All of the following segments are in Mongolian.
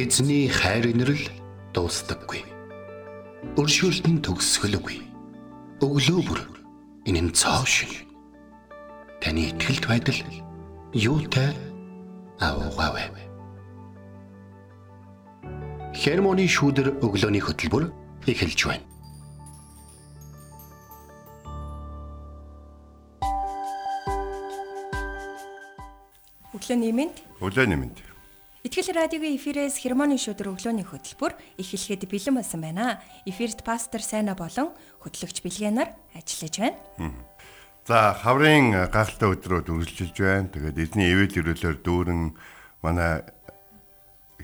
Эзний хайр инрэл дуустдаггүй. Өршөөлт нь төгсгөлгүй. Өглөө бүр энэ нь цоо шин. Таны ихтгэлт байдал юутай аавгаавэ. Хермоны шүүдэр өглөөний хөтөлбөр эхэлж байна. Өглөөний мэнд. Өглөөний мэнд. Итгэл радиогийн эфирээс хермоны шүдэр өглөөний хөтөлбөр эхлэхэд бэлэн болсон байна. Эфирт пастор Сайна болон хөтлөгч Билгэнаар ажиллаж байна. За хаврын гахалтай өдрүүд үргэлжилж байна. Тэгээд эзний ивэл өрөөлөөр дүүрэн манай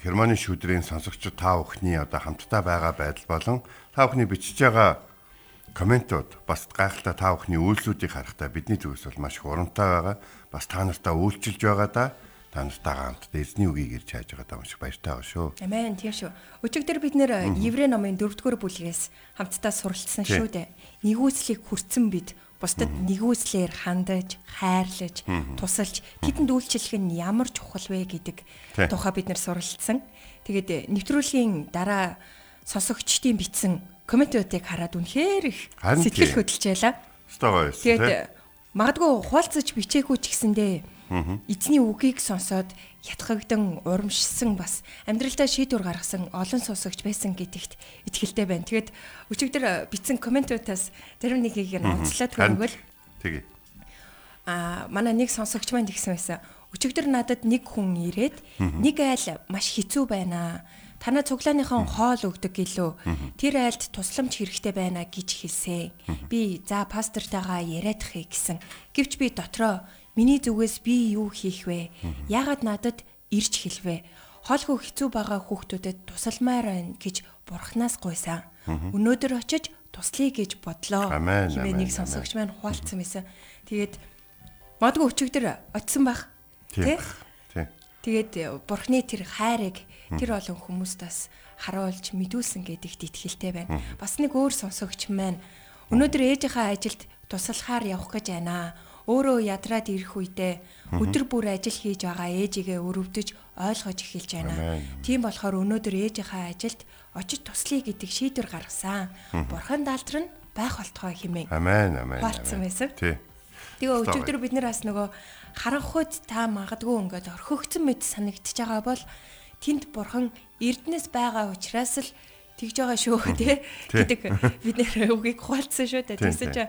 хермоны шүдрийн сонсогчид та бүхний одоо хамтдаа байгаа байдал болон та бүхний бичиж байгаа комментууд бас гайхалтай та бүхний үйлсүүдийг харахтаа бидний зүгээс бол маш их урамтай байгаа. Бас та нартаа үйлчилж байгаа да. Та нартаа хамт эзний үгийг ирж хайж байгаа маш их баяртай байгаа шүү. Амен тийм шүү. Өчигдөр бид нэр Еврей номын 4-р бүлгээс хамтдаа суралцсан шүү дээ. Нэгүслийг хүртсэн бид бусдад нэгүслэр хандаж, хайрлаж, тусалж тэдэнд үйлчлэх нь ямар чухал вэ гэдэг тухай бид нэр суралцсан. Тэгээд нэвтрүүлгийн дараа сонсогчдын бичсэн комментуудыг хараад үнэхээр их сэтгэл хөдлөж байсан. Тэгээд магадгүй хуалцаж бичээгүй ч гэсэндээ эзний үгийг сонсоод ятгагдан урамшсан бас амьдралдаа шийдвэр гаргасан олон сонсогч байсан гэдэгт итгэлтэй байна. Тэгээд өчигдөр бичсэн комментуудаас зарим нэгийг нь онцлоод хөрвөл Тэгээ. а манай нэг сонсогч маань тэгсэн байсан. Өчигдөр надад нэг хүн ирээд нэг айл маш хэцүү байна. Танаа цуглааныхон хоол өгдөг гэлөө. Тэр айлд тусламж хэрэгтэй байна гэж хэлсэн. Би за пастортайгаа яриадахыг гэсэн. Гэвч би дотроо миний зүгээс би юу хийх вэ? Яагаад надад ирж хэлвэ? Хоолгүй хэцүү байгаа хүүхдүүдэд тусалмаар байна гэж бурхнаас гуйсан. Өнөөдөр очиж туслая гэж бодлоо. Амен, нэг сонсогч маань хуалцсан байсан. Тэгээд магадгүй өчигдөр очисон бах. Тийм. Тэгээд бурхны тэр хайрыг тэр олон хүмүүст бас харуулж мэдүүлсэн гэдэгт итгэлтэй байна. Бас нэг өөр сонсогч маань өнөөдөр ээжийнхаа ажилд туслахаар явах гэж байна. Өөрөө ядраад ирэх үедээ өдөр бүр ажил хийж байгаа ээжигээ өрөвдөж ойлгож эхэлж байна. Тийм болохоор өнөөдөр ээжийнхаа ажилд очиж туслая гэдэг шийдвэр гаргасан. Бурхан даалдар нь байх болтгой хэмээн Амен, амен. Амен. байсан. Тий. Тэгээ өчигдөр бид нар бас нөгөө харанхуйд та магадгүй ингээд орхигдсон мэт санагдчихж байгаа бол тэнд бурхан эрдэнэс байгаа учраас л тэгж байгаа шүү тий гэдэг бид нэр үгийг хуалцсан шүү дээ. Тийм,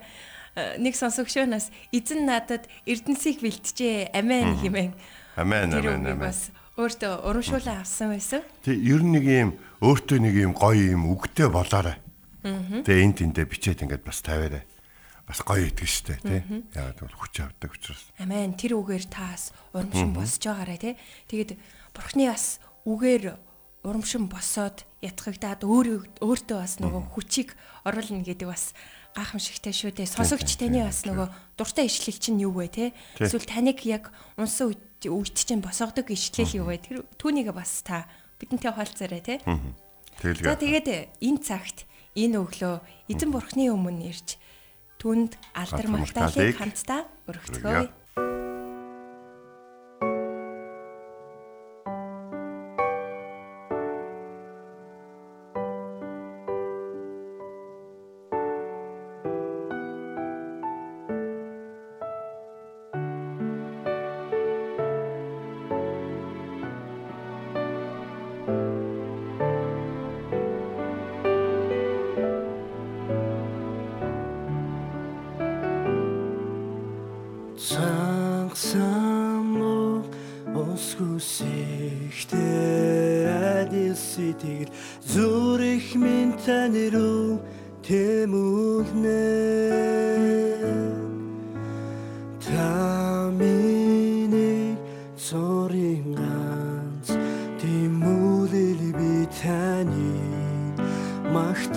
Э, нэг сонсогчоонаас эзэн надад эрдэнсийг бэлтжээ амин хэмээн Амен, амен, амен. бас өөртөө урамшуулан авсан байсан. Тэг ер нь нэг юм өөртөө нэг юм гоё юм үгтэй болоорой. Тэгээ энэ тэндээ бичээд ингээд бас тавиарай. Бас гоё идэг штэ тий. Яагаад бол хүч авдаг учраас. Амен тэр үгээр таас урамшин босж байгаарэ тий. Тэгээд бурхны бас үгээр урамшин босоод ятгагдаад өөрөө өөртөө бас нөгөө хүчийг оруулна гэдэг бас гайхамшигтай шүү дээ. Сонсогч таны бас нөгөө дуртай ишлэл чинь юу вэ те? Эсвэл таныг яг унсан үед чинь босгодог ишлэл юу вэ? Тэр түүнийг бас та бидэнтэй хаалцаарай те. Тэгэл За тэгээд энэ цагт энэ өглөө эзэн бурхны өмнө ирж түнд алдар магтаалыг хамтдаа өргөцгөөе.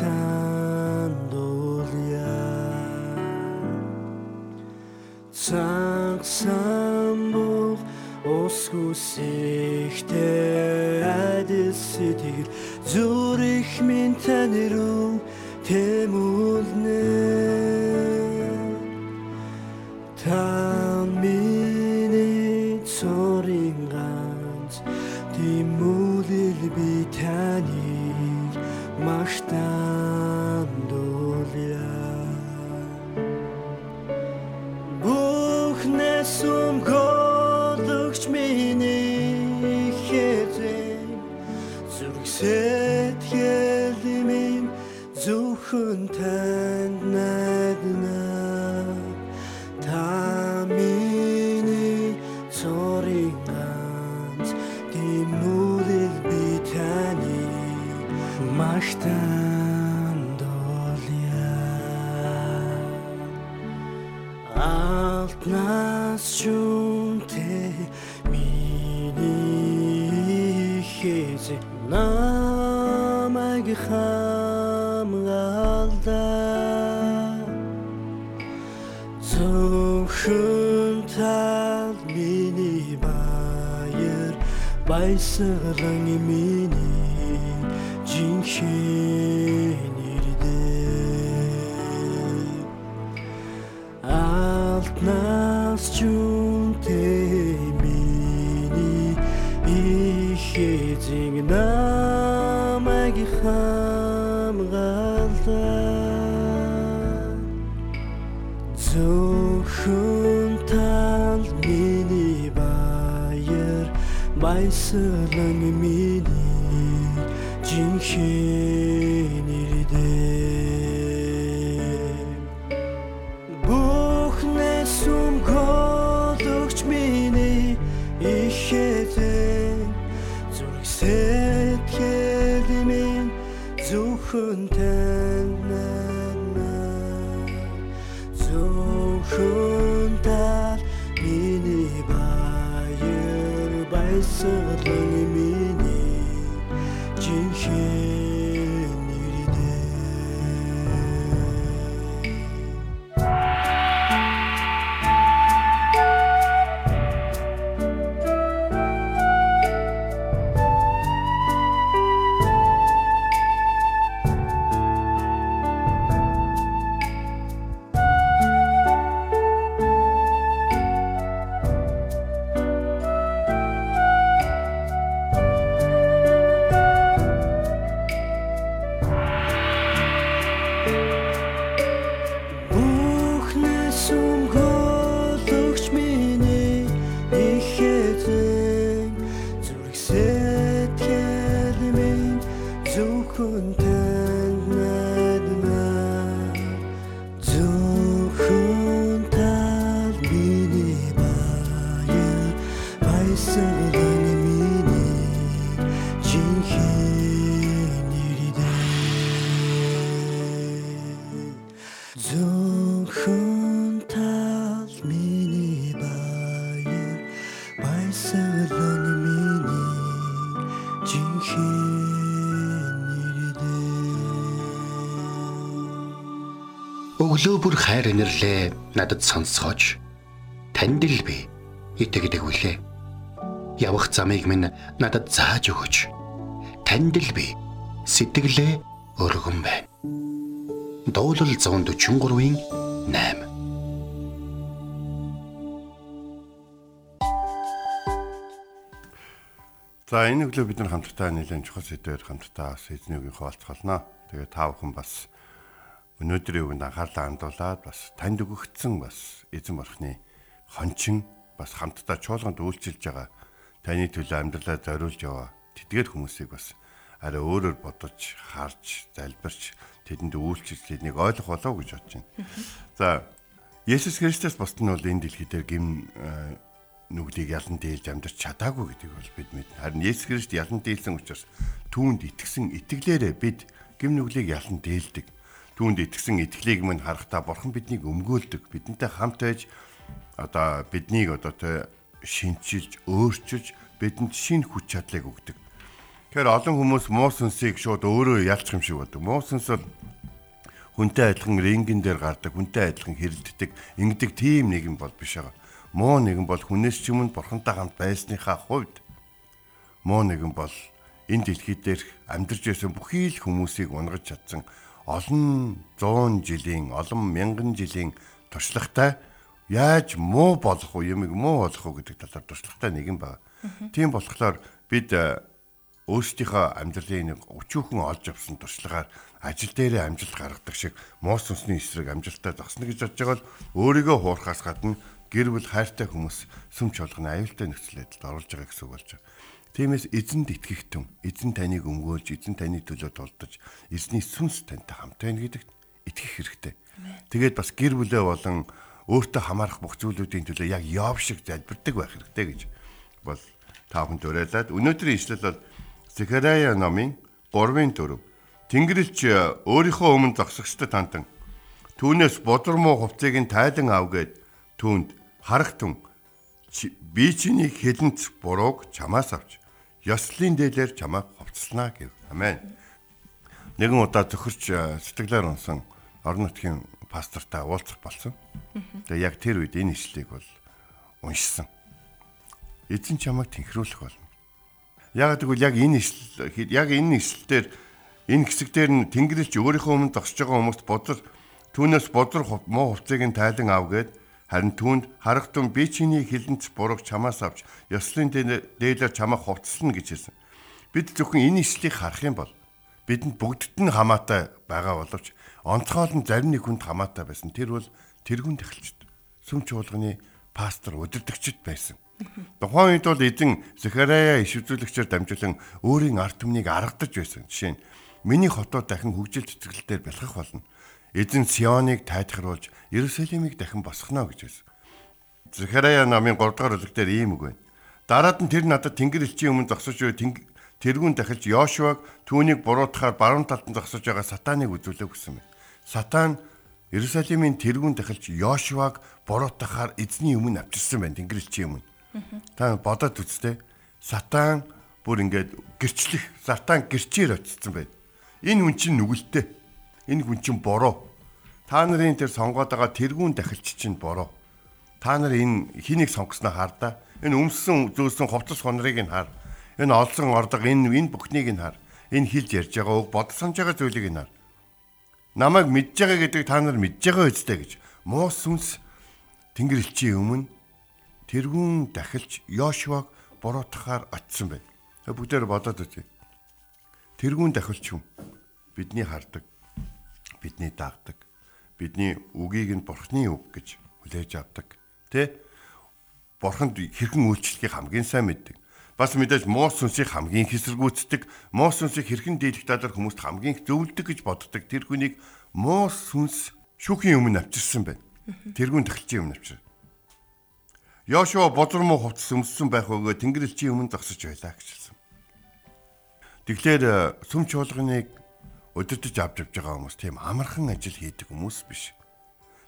time. Баясгалан миний жинхэнэ алтнаас чүнтэй миний ихэзин намайг хамгаалаа зөвхөн 白色蓝绵密的惊喜。Өглөө бүр хайр инэрлээ надад сонсгооч. Танд л би итгэдэг үлээ. Явах замыг минь надад зааж өгөөч. Танд л би сэтгэлээ өргөн байна. Дуулал 143-ийн 8 За энэ өглөө бид нар хамтдаа нэлээд чухал сэдвээр хамтдаа бас эзнийгийн хаалцгалнаа. Тэгээ та бүхэн бас өнөөдрийн үгэнд анхаарлаа хандуулаад бас танд өгөгдсөн бас эзэн бурхны хончин бас хамтдаа чуулганд үйлчилж байгаа таны төлөө амьдралаа зориулж яваа тэдгээр хүмүүсийг бас арай өөрөөр бодож, харж, залбирч тэдэнд үйлчилж тэднийг ойлгох болов уу гэж бодож байна. За Есүс Христос бусд нь бол энэ дэлхий дээр гим э, нүглийг ялан дийлж амьдарч чадаагүй гэдгийг бол бид мэднэ. Харин Есүс Христ ялан дийлсэн учраас түүнд итгэсэн итгэлээрээ бид гим нүглийг ялан дийлдэг. Түүнд итгэсэн итгэлийг мань харахтаа Бурхан биднийг өмгөөлдөг. Бидэнтэй хамт байж одоо биднийг одоо тэ шинчилж, өөрчилж бидэнд шинэ хүч чадлыг өгдөг. Тэгэхээр олон хүмүүс муу сүнсийг шууд өөрөө ялчих юм шиг бодог. Муу сүнс бол хүнтэй адилхан рингэн дээр гардаг, хүнтэй адилхан хэрэлддэг, ингэдэг тийм нэгэн бол биш байгаа. Муу нэгэн бол хүнээс ч уу бурхантай хамт байсныхаа хувьд муу нэгэн бол энэ дэлхий дээр амьдарч байсан бүхий л хүмүүсийг унгаж чадсан олон 100 жилийн, олон мянган жилийн туршлагатай яаж муу болох уу, юмыг муу болох уу гэдэг талаар туршлагатай нэгэн байна. Тийм болохоор бид э, өөрсдийнхөө амьдралын нэг өчүүхэн олж авсан туршлагаар ажил дээрээ амжилт гаргадаг шиг муу сүнсний эсрэг амжилттай зогсно гэж бодож байгаа бол өөрийгөө хуурахаас гадна гэр бүл хайртай хүмүүс сүм чуулганы аюултай нөхцөл байдалд оруулж байгаа гэсэн үг болж байгаа. Тиймээс эзэнд итгэх түн, эзэн таныг өмгөөлж, эзэн таны төлөө тулдаж, эзний сүнс тантай хамт байна гэдэгт итгэх хэрэгтэй. Тэгээд бас гэр бүлээ болон өөртөө хамаарах бүх зүйлүүдийн төлөө яг Йов шиг залбирдаг байх хэрэгтэй гэж бол та бүхэнд уриалаад өнөөдрийн ишлэл бол Захарая номын 3-ын 4 Тэнгэрлэгч өөрийнхөө өмнө зогсогчдод хандан түүнээс бодөр муу хувцыг нь тайлан ав гэд түүнд харахтун би чиний хэлэнц бурууг чамаас авч ёслолын дээлээр чамайг хувцснаа гэв. Амен. Нэгэн удаа төхөрч сэтгэлээр унсан орон нутгийн пастортай уулзах болсон. Тэгээ яг тэр үед энэ ишлэгийг бол уншсан. Эзэн чамайг тэнхрүүлэх болно. Яг тэгвэл яг энэ ишл яг энэ ишлэлээр энэ хэсэгдэр нь Тэнгэрлэгч өөрийнхөө өмнө зогсож байгаа хүмүүст бодол түүнээс бодор муу хувцыг нь тайлан ав гэд харин түүнд харахтун би чиний хилэнц бурууг чамаас авч ёслын дээлээр чамаа хувцсан гэж хэлсэн. Бид зөвхөн энэ ишлийг харах юм бол бидэнд бүгдд нь хамаатай байгаа боловч онцгойл нь зарим нэг хүнд хамаатай байсан. Тэр бол тэрүүн тахилчд. Сүм чуулганы пастор удирдагчд байсан. Тухайн үед бол эзэн Захарая иш үзүүлэгчээр дамжуулан өөрийн ард түмнийг аргадаж байсан. Жишээ нь миний хотоо дахин хөгжил цэцгэлээр бэлгэх болно. Эзэн Сионыг тайтгаруулж Иерусалимыг дахин босгоно гэж байсан. Захарая намын 3 дугаар бүлэг дээр ийм үг байна. Дараад нь тэр надад тэнгэр элчийн өмнө зогсож буй тэрүүн дахилж Йошуаг түүнийг буруутахаар баруун талд нь зогсож байгаа сатаныг үзүүлэх гэсэн байна. Сатан Иерусалимын тэрүүн дахилж Йошуаг буруутахаар эзний өмнө авчирсан байна тэнгэр элчийн өмнө. Та бодоод үзтээ. Сатан бүр ингээд гэрчлэх, сатан гэрчээр очсон байна. Энэ хүн чинь нүгэлтэй. Энэ хүн чинь бороо. Та нарын тэр сонгоод байгаа тэрүүн дахилч чинь бороо. Та нар энэ хэнийг сонгосноо хардаа. Энэ өмссөн зөөсөн хувцас хонрыг нь хар. Энэ олсон ордог энэ энэ бүхнийг нь хар. Энэ хилж ярьж байгаа үг бодол санаж байгаа зүйлийг нь хар. Намайг мэдж байгаа гэдэг та нар мэдж байгаа үстэй гэж. Муу сүнс Тэнгэр элчийн өмнө тэрүүн дахилж Йошуаг буруутахаар очсон байна. Бүгдээр бодоод үзье. Тэрүүн дахилч юм. Бидний хардаг. Бидний дагдаг. Бидний үгийг нь бурхны үг гэж хүлээж авдаг. Тэ? Бурханд хэрхэн үйлчлэхийг хамгийн сайн мэддэг. Бас мэдээж муу сүнсийг хамгийн хэсэргүүцдэг, муу сүнсийг хэрхэн дийлэх талаар хүмүүст хамгийн зөвлөдөг гэж боддог. Тэр хүнийг муу сүнс шүүхийн өмнө авчирсан байна. Тэрүүн тахилчийн өмнө авчирсан. Йошуа бозор муу хувцас өмссөн байх өгөө Тэнгэр элчийн өмнө зогсож байлаа гэж хэлсэн. Тэгэхээр э, сүм чуулганыг өдөртөж авч явж байгаа хүмүүс тийм амархан ажил хийдэг хүмүүс биш.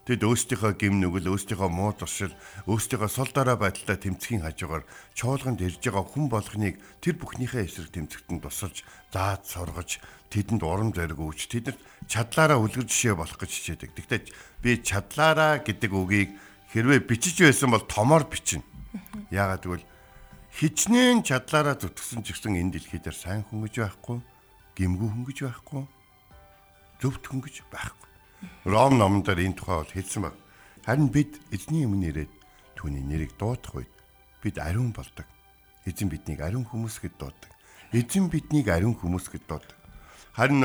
Тэд өөрсдийнхөө гим нүгэл, өөрсдийнхөө муу туршил, өөрсдийнхөө сул дорой байдалтай тэмцэхийн хажуугаар чуулганд ирж байгаа хүн болгоныг тэр бүхнийхээ эсрэг тэмцэгтэн тусалж, заад сургаж, тэдэнд урам зориг өгч, тэдэнд чадлаараа үлгэр жишээ болох гэж хичээдэг. Тэгтээ би чадлаараа гэдэг үгийг Хэрвээ бичиж байсан бол томоор бичнэ. Яагаад гэвэл хичнээн чадлаараа зүтгэсэн ч гэсэн энэ дэлхий дээр сайн хүн гэж байхгүй, гимгүү хүн гэж байхгүй, зөвхт хүн гэж байхгүй. Ром номон дээр энэ тухай бол хэлсэн баг. Харин бид эзний өмнө ирээд түүний нэрийг дуудах үед бид ариун болдог. Эзэн биднийг ариун хүмүүс гэд дууддаг. Эзэн биднийг ариун хүмүүс гэд дууддаг. Харин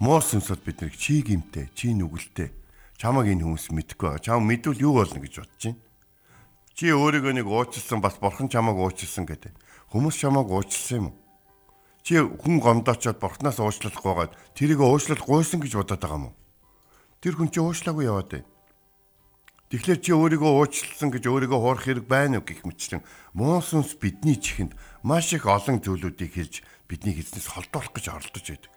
муу сүнсэд биднийг чи гимтэй, чи нүгэлтэй чамаг энэ хүмүүс байгаа. Чам мэдвэл юу болно гэж бодож байна. Чи өөрийгөө нэг уучлсан бас бурхан чамаг уучлсан гэдэг. Хүмүүс чамаг уучлсан юм уу? Чи хүн гомдоочоод бурхнаас уучлах гоогаад тэрийг уучлах гойсон гэж бодоод байгаа юм уу? Тэр хүн чи уучлаагүй яваад байна. Тэгэхээр чи өөрийгөө уучлсан гэж өөрийгөө хуурах хэрэг байна уу гэх мэтлэн муу сүнс бидний чихэнд маш их олон зүйлүүдийг хэлж бидний эзнээс холдуулах гэж оролдож байдаг.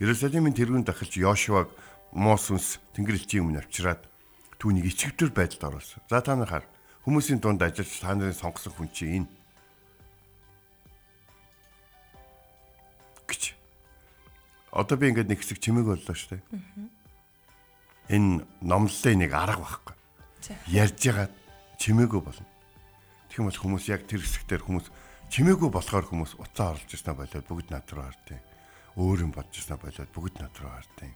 Иерусалимын тэрүүн дахилч Йошуаг муу сүнс Тэнгэрлэгчийн өмнө авчираад түүнийг ичгвтер байдалд оруулсан. За та нар хар хүмүүсийн дунд ажиллаж та нарын сонгосон хүн чинь энэ одоо би ингээд нэг хэсэг чимэг боллоо шүү дээ. Энэ номлолын нэг арга байхгүй. Ярьж байгаа чимээгүй болно. Тэгэх юм бол хүмүүс яг тэр хэсэгтэр хүмүүс чимээгүй болохоор хүмүүс уцаа орлож ирсэн болоод бүгд над руу хартыг. Өөр юм бодж ирсэн болоод бүгд над руу хартыг.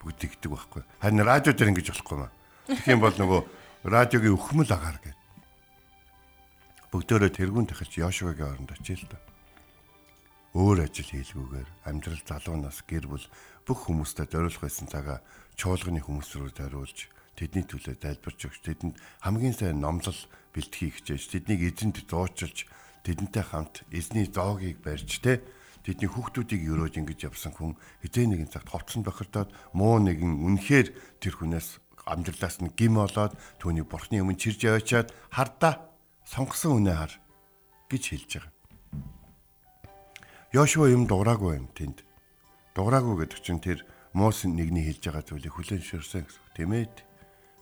Бүгд игдэг байхгүй. Харин радио дээр ингэж болохгүй маа. Тэгэх юм бол нөгөө радиогийн өхмөл агаар гэдэг бүгдөө тэргүүн тахилч Йошуагийн оронд очил л доо. Өөр ажил хийлгүүгээр амьдрал залуу нас гэр бүл бүх хүмүүстэй зориулах байсан цагаа чуулганы хүмүүс рүү зориулж тэдний төлөө тайлбарч өгч тэдэнд хамгийн сайн номлол бэлтгий хичээж тэднийг эзэнд зуучилж тэдэнтэй хамт эзний зоогийг барьж те тэдний хүүхдүүдийг өрөөж ингэж явсан хүн хизээ нэгэн цагт ховцсон бохирдоод муу нэгэн үнэхээр тэр хүнээс амьдралаас нь гим болоод түүний бурхны өмнө чирж яваачаад хардаа сонгосон үнэ хар гэж хэлж байгаа. Йошуа юм дуураагүй юм тэнд. Дуураагүй гэдэг чинь тэр Мос нэгний хэлж байгаа зүйлийг хүлэн ширсэн гэсэн. Тийм ээ.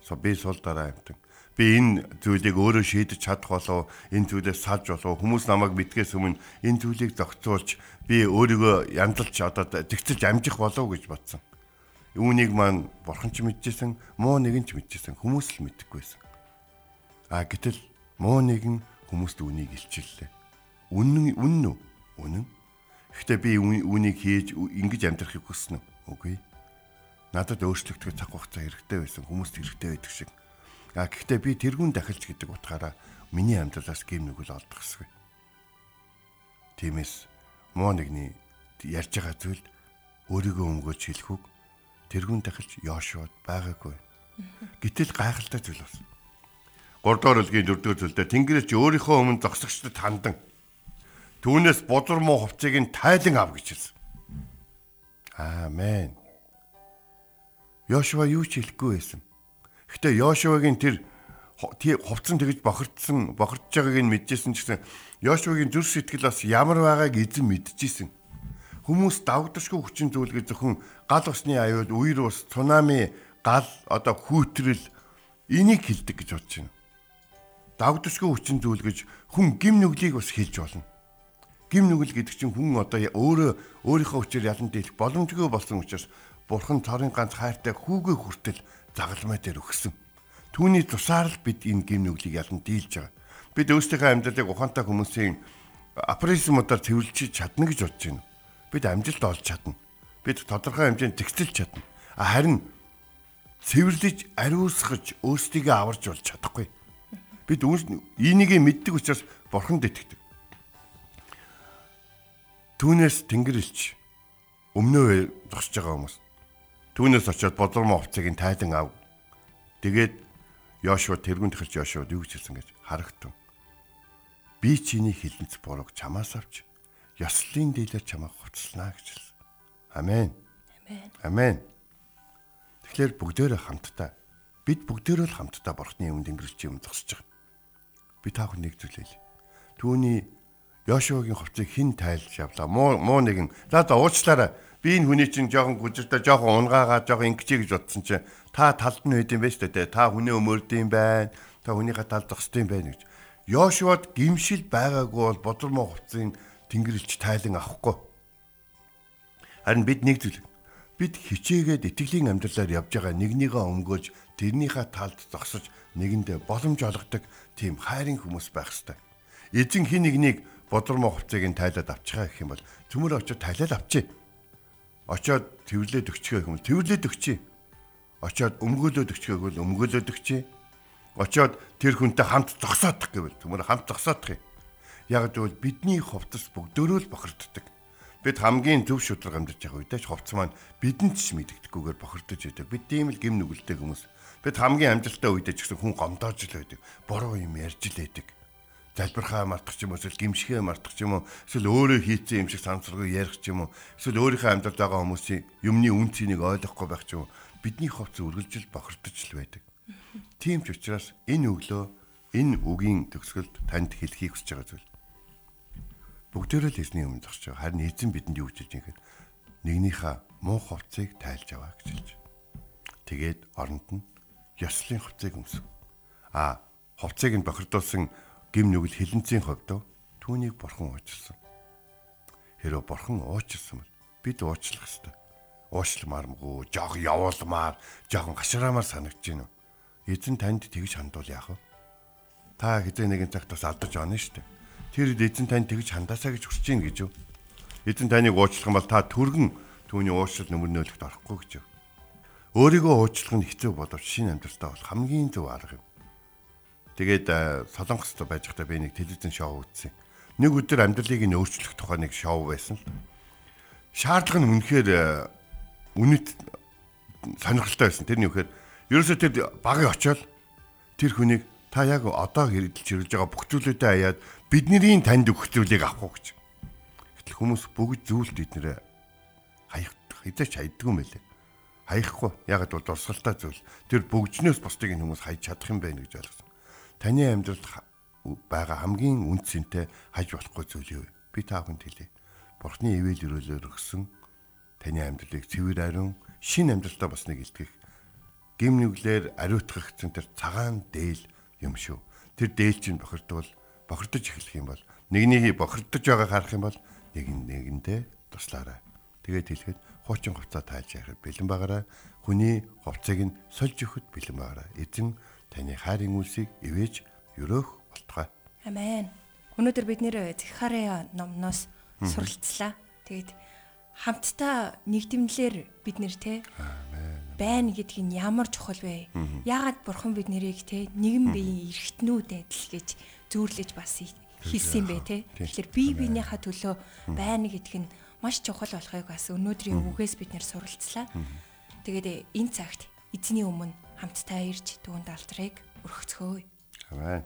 So би сул дараа амтан. Би энэ зүйлийг өөрөө шийдэж чадах болов энэ зүйлээс салж болов хүмүүс намайг мэдгээс өмнө энэ зүйлийг зохицуулж би өөрийгөө янзалж одоо тэгцэлж амжих болов гэж бодсон. Үүнийг маань бурхан ч мэдчихсэн, муу нэгэн ч мэдчихсэн, хүмүүс л мэдэхгүй байсан. А гэтэл муу нэгэн хүмүүст үнийг илчиллээ. Үнэн үнэн үү? Үнэн. Гэхдээ би үүнийг хийж ингэж амьдрахыг хүснэ? Үгүй. Надад өөрчлөгдөх цаг хугацаа хэрэгтэй байсан. Хүмүүст хэрэгтэй байдаг шиг. А гэхдээ би тэрүүн дахилж гэдэг утгаараа миний амьдралаас гэм нүгэл олдохсгүй. Тиймээс муу нэгний ярьж байгаа зүйл өөрийгөө өнгөөж хэлэхүүг тэрүүн дахилж Йошуад байгаагүй. Гэтэл гайхалтай зүйл болсон. 3 дугаар бүлгийн 4 дугаар зүйлдээ Тэнгэрээс чи өөрийнхөө өмнө зогсогчдод хандан түүнээс бодор муу хувцыг нь тайлан ав гэж хэлсэн. Аамен. Йошуа юу ч хэлэхгүй байсан. Гэтэ Йошуагийн тэр хувцсан тэгж бохирдсан бохирдж байгааг нь мэдчихсэн гэсэн Йошуагийн зүрх сэтгэл бас ямар байгааг эзэн мэдчихсэн. Хүмүүс давагдашгүй хүчин зүйл гэж зөвхөн гал усны аюул, үер ус, цунами, гал одоо хүүтрэл энийг хилдэг гэж бодож байна. Давагдашгүй хүчин зүйл гэж хүн гим нүглийг бас хилж болно гим нүгэл гэдэг чинь хүн одоо өөрөө өөрийнхөө хүчээр ялан дийлэх боломжгүй болсон учраас бурхан цорын ганц хайртай хүүгээ хүртэл загалмай дээр өгсөн. Түүний тусаар л бид энэ гим нүглийг ялан дийлж байгаа. Бид өөрсдийнхөө амьдралыг ухаантай хүмүүсийн апризмуудаар цэвэрлж чадна гэж бодож байна. Бид амжилт олж чадна. Бид тодорхой хэмжээнд тэгсэлж чадна. Харин цэвэрлэж ариусгаж өөрсдийгөө аварж болж чадахгүй. Бид энийг мэддэг учраас бурханд итгэдэг. Түүнээс тэнгэр илч өмнөө зогсож байгаа хүмүүс. Түүнээс очиод бодлормо хувцыг нь тайлан ав. Тэгээд Йошуа тэргүүн тахилч Йошуад юу гэж хэлсэн гэж харагтун. Би чиний хилэнц бурууг чамаас авч ёслолын дийлэр чамайг хувцлнаа гэж хэлсэн. Амен. Амен. Тэгэхээр бүгдээрээ хамтдаа бид бүгдээрээ л хамтдаа бурхны өмнө тэнгэрч юм зогсож байгаа. Би та бүхэн нэг зүйл хэлье. Түүний Йошуагийн хувцыг хин тайлж явлаа. Муу муу нэгэн. За за уучлаарай. Би энэ хүний чинь жоохон гүжиртэй жоохон унгаагаа жоохон ингэчээ гэж бодсон чинь та талд нь юм байна шүү дээ. Та хүний өмөрдөм байна. Та хүнийхээ талд зогсдсон байна гэж. Йошуад гимшил байгаагүй бол бодрор муу хувцын тэнгэрлэгч тайлан авахгүй. Харин бид нэг зүйл бид хичээгээд итгэлийн амьдралаар явж байгаа нэгнийгээ өмгөөж тэрнийхээ талд зогсож нэгэндээ боломж олгодог тийм хайрын хүмүүс байх ёстой. Эзэн хин нэгнийг бодрмо хувцыг нь тайлаад авчихаа гэх юм бол төмөр очиод тайлаад авчи. Очиод тэрвлээд өгчихөө юм. Тэрвлээд өгчи. Очиод өмгөөлөд өгчихөөг бол өмгөөлөд өгчи. Очиод тэр хүнтэй хамт зогсоодох гэвэл төмөр хамт зогсоодох юм. Яг гэвэл бидний хувцас бүгдөө л бохирддаг. Бид хамгийн зөв шудраг амьдарч байгаа үедээ ч хувцас маань бидэнд ч мэддэггүйгээр бохирдож идэг. Бид тийм л гим нүгэлтэй хүмүүс. Бид хамгийн амжилттай үедээ ч гэсэн хүн гомдоож л байдаг. Буруу юм ярьж л байдаг залбирхаа мартах юм эсвэл гимшихээ мартах юм эсвэл өөрөө хийцэн юм шиг санамсаргүй ярих юм эсвэл өөрийнхөө амьдралд байгаа хүмүүсийн юмны үн цэнийг ойлгохгүй байх юм бидний хувцас үргэлжил бохирдож л байдаг. Тийм ч учраас энэ өглөө энэ үгийн төгсгөлд танд хэлхийг хүсэж байгаа зүйл. Бүгдээрээ л эзний өмнө зогсож байгаа. Харин эзэн бидэнд юу гэж хэлж байгаа нэгнийхээ муу хувцыг тайлж аваа гэж хэлж. Тэгээд оронд нь ёслолын хувцыг өмсөв. А хувцыг нь бохирдуулсан гим нүгэл хилэнцийн хувьд түүнийг бурхан уучлсан. Хэрэв бурхан уучлсан бол бид уучлах ёстой. Уушламаармгүй, жоох явуулмаар, жоохон гашраамаар санагдаж уу? Эзэн танд тэгж хандуул яах вэ? Та хэзээ нэгэн цагт бас алдаж байна шүү дээ. Тэр эзэн танд тэгж хандаасаа гэж хүсэж гин гэж юу? Эзэн таныг уучлах юм бол та түргэн түүний уучлал нөмөр нөөлөгт орохгүй гэж юу? Өөрийгөө уучлах нь хэцүү боловч шинэ амьдралтаа бол хамгийн зөв арга юм. Тэгээд Солонгост байж байхдаа би нэг телевизэн шоу үзсэн. Нэг өдөр амьдралыг нь өөрчлөх тухай нэг шоу байсан л. Шаардлага нь үнэхээр үнэт сонирхолтой байсан. Тэрний үхээр Ерөөсөө тэр багын очоод тэр хүнийг та яг одоо хэрэгжилж ирж байгаа бүх зүйлүүдэд аяад бидний танд өгөх зүйлийг авах уу гэж. Гэтэл хүмүүс бүгд зүйлд эднэрээ хаях хязгаарч хайддаг юм байлээ. Хаяхгүй. Ягаад бол дурсгалтай зүйл. Тэр бүгжнөөс бусдыг хүмүүс хайж чадах юм байна гэж ойлгосон. Таны амьдралд байгаа хамгийн үнцэнтэй хаж болохгүй зүйл юу вэ? Би та бүхэнд хэлье. Бурхны ивэл өрөөлөөр өгсөн таны амьдралыг цэвэр ариун шин амьдралтай босныг илтгэх гим нүглэр ариутгах зэн тэр цагаан дээл юм шүү. Тэр дээл чинь бохирдвол бохирдож эхлэх юм бол нэгнийг бохирдож байгааг харах юм бол нэг нэгэндээ туслаарай. Тэгээд хэлэхэд хуучин хувцас тааж ярих бэлэн байгаарай. Хүний хувцсыг нь сольж өгөхөд бэлэн байгаарай. Эзэн таны хайрын үлсийг ивэж өрөөх болтугай. Амен. Өнөөдөр бид нэр Захария номноос суралцлаа. Тэгээд хамтдаа нэгдмэлэр бид нэр те байна гэдгийг нь ямар чухал вэ? Яагаад бурхан бид нэрийг те нэгэн биеийн эргэтнүүд адил гэж зөөрлөж бас хэлсэн бэ те. Тэгэхээр бие биенийхээ төлөө байна гэдг нь маш чухал болохыг бас өнөөдрийн үгээс бид нэр суралцлаа. Тэгээд энэ цагт эзний өмнө хамтдаа ирж түүнд алтрыг өргөцгөөе. Амен.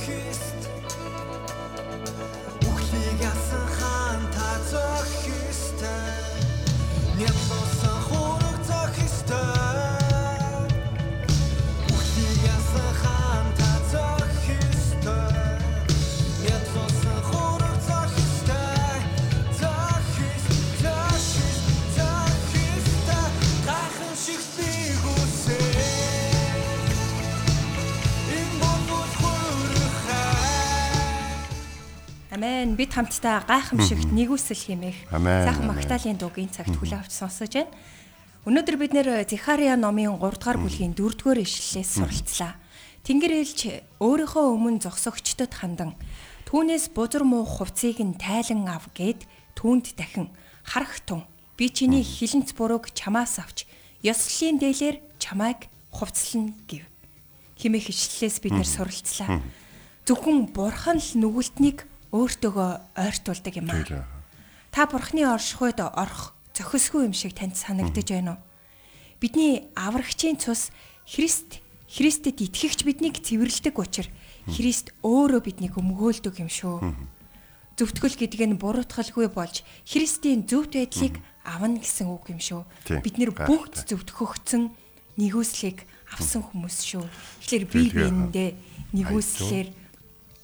kiss Бид хамтдаа гайхамшигт нэгүсэл Амен, сайхан магтаалын дуугийн цагт хүлээ авч сонсож байна. Өнөөдөр бид нэр Зихария номын 3 дугаар бүлгийн 4 дугаар ишлэлээс суралцлаа. Тэнгэр элч өөрийнхөө өмнө зогсогчдод хандан түүнээс бузар муу хувцсыг нь тайлан ав гэд түүнд дахин харах тун би чиний хилэнц бурууг чамаас авч ёслолын дээлэр чамайг хувцлана гэв. Химэх ишлэлээс бид нэр суралцлаа. Зөвхөн бурхан л нүгэлтнийг өөртөөгөө ойртуулдаг юм аа. Та бурхны оршихуйд орох зохисгүй юм шиг танд санагдаж байна уу? Бидний аврагчийн цус Христ Христэд итгэгч биднийг цэвэрлдэг учраас Христ өөрөө биднийг өмгөөлдөг юм шүү. Зөвтгөл гэдэг нь буруутгалгүй болж Христийн зөвхт байдлыг авна гэсэн үг юм шүү. Бид нэр бүгд зөвтгөгцөн нэгүслийг авсан хүмүүс шүү. Тэгэхээр бие Тэгэхээр, биендээ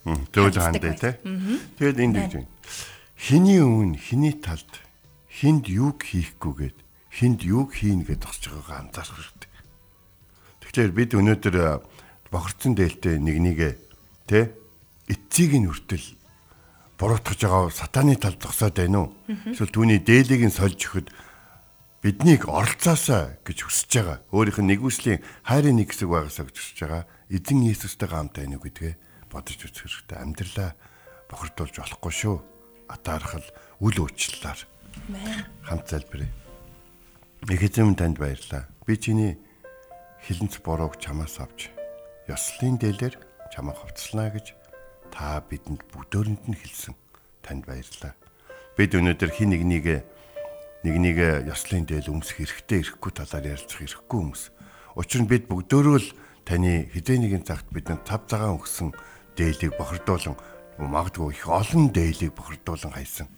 ханддаг хандаа те. байна. Тэгэд энд гэж байна. Хиний өмнө хиний талд хинд юг хийхгүйгээд хинд юг хийн гэж тосч байгаагаа анзаарах хэрэгтэй. Тэгэхээр бид өнөөдөр бохирцсон дээлтэй нэг нэгэ те эцсийг нь хүртэл буруутгаж байгаа сатаны талд зогсоод байна уу? Эсвэл түүний дээлийг нь сольж өгөхөд биднийг оролцоосаа гэж хүсэж байгаа. Өөрийнх нь нэгүслийн хайрын нэг хэсэг байгаасаа гэж хүсэж байгаа. Эзэн Иесустэй гамт байна уу гэдгээ бодож үзэх хэрэгтэй. Амьдралаа бохирдуулж болохгүй шүү. Атаархал үл уучлалаар хамт залбирая. Их эзэм танд баярлалаа. Би чиний хилэнц бурууг чамаас авч ёслолын дээлэр чамаа хувцлана гэж та бидэнд бүгдөөрэнд нь хэлсэн. Танд баярлалаа. Бид өнөөдөр хин нэг нэгэ нэг нэг ёслолын дээл өмсөх хэрэгтэй ирэхгүй талаар ярилцах ирэхгүй хүмүүс. Учир нь бид бүгдөө л таны хэдэн нэгэн цагт бидэнд тав цагаан өгсөн дээлийг бохирдуулан магадгүй их олон дээлийг бохирдуулан хайсан.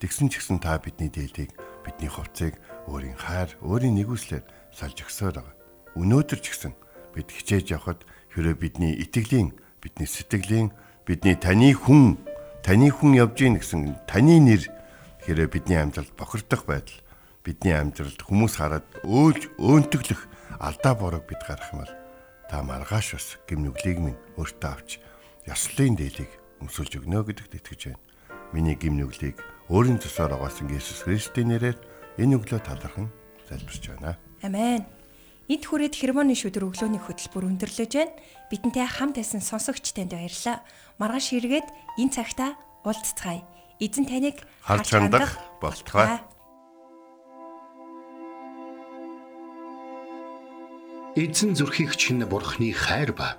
Тэгсэн ч гэсэн та бидний дээлийг бидний хувцыг өөрийн хайр, өөрийн нэгүслээр салж өгсөөр байгаа. Өнөөдөр ч гэсэн бид хичээж явхад хэрэв бидний итгэлийн, бидний сэтгэлийн, бидний таны хүн, таны хүн явж гин гэсэн таны нэр хэрэв бидний амьдралд бохирдох байдал, бидний амьдралд хүмүүс хараад өөлж өөнтөглөх алдаа бурууг бид гарах юм бол та маргааш бас гимнүглийг минь өөртөө авч ёслолын дээлийг өмсүүлж өгнө гэдэгт итгэж байна. Миний гимнүглийг өөрийн цусаар огаасан Иесус Христосийн нэрээр энэ өглөө талархан залбирч байна. Амен. Энд хүрээд хермоны шүдэр өглөөний хөтөлбөр өндөрлөж байна. Бидэнтэй хамт байсан сонсогч танд баярлалаа. Маргааш эргээд энэ цагта уулзцгаая. Эзэн таныг Харж хандах болтугай. Эзэн зүрхийг чинь бурхны хайр ба